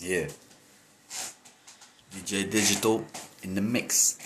Yeah. DJ Digital in the mix.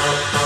Bye.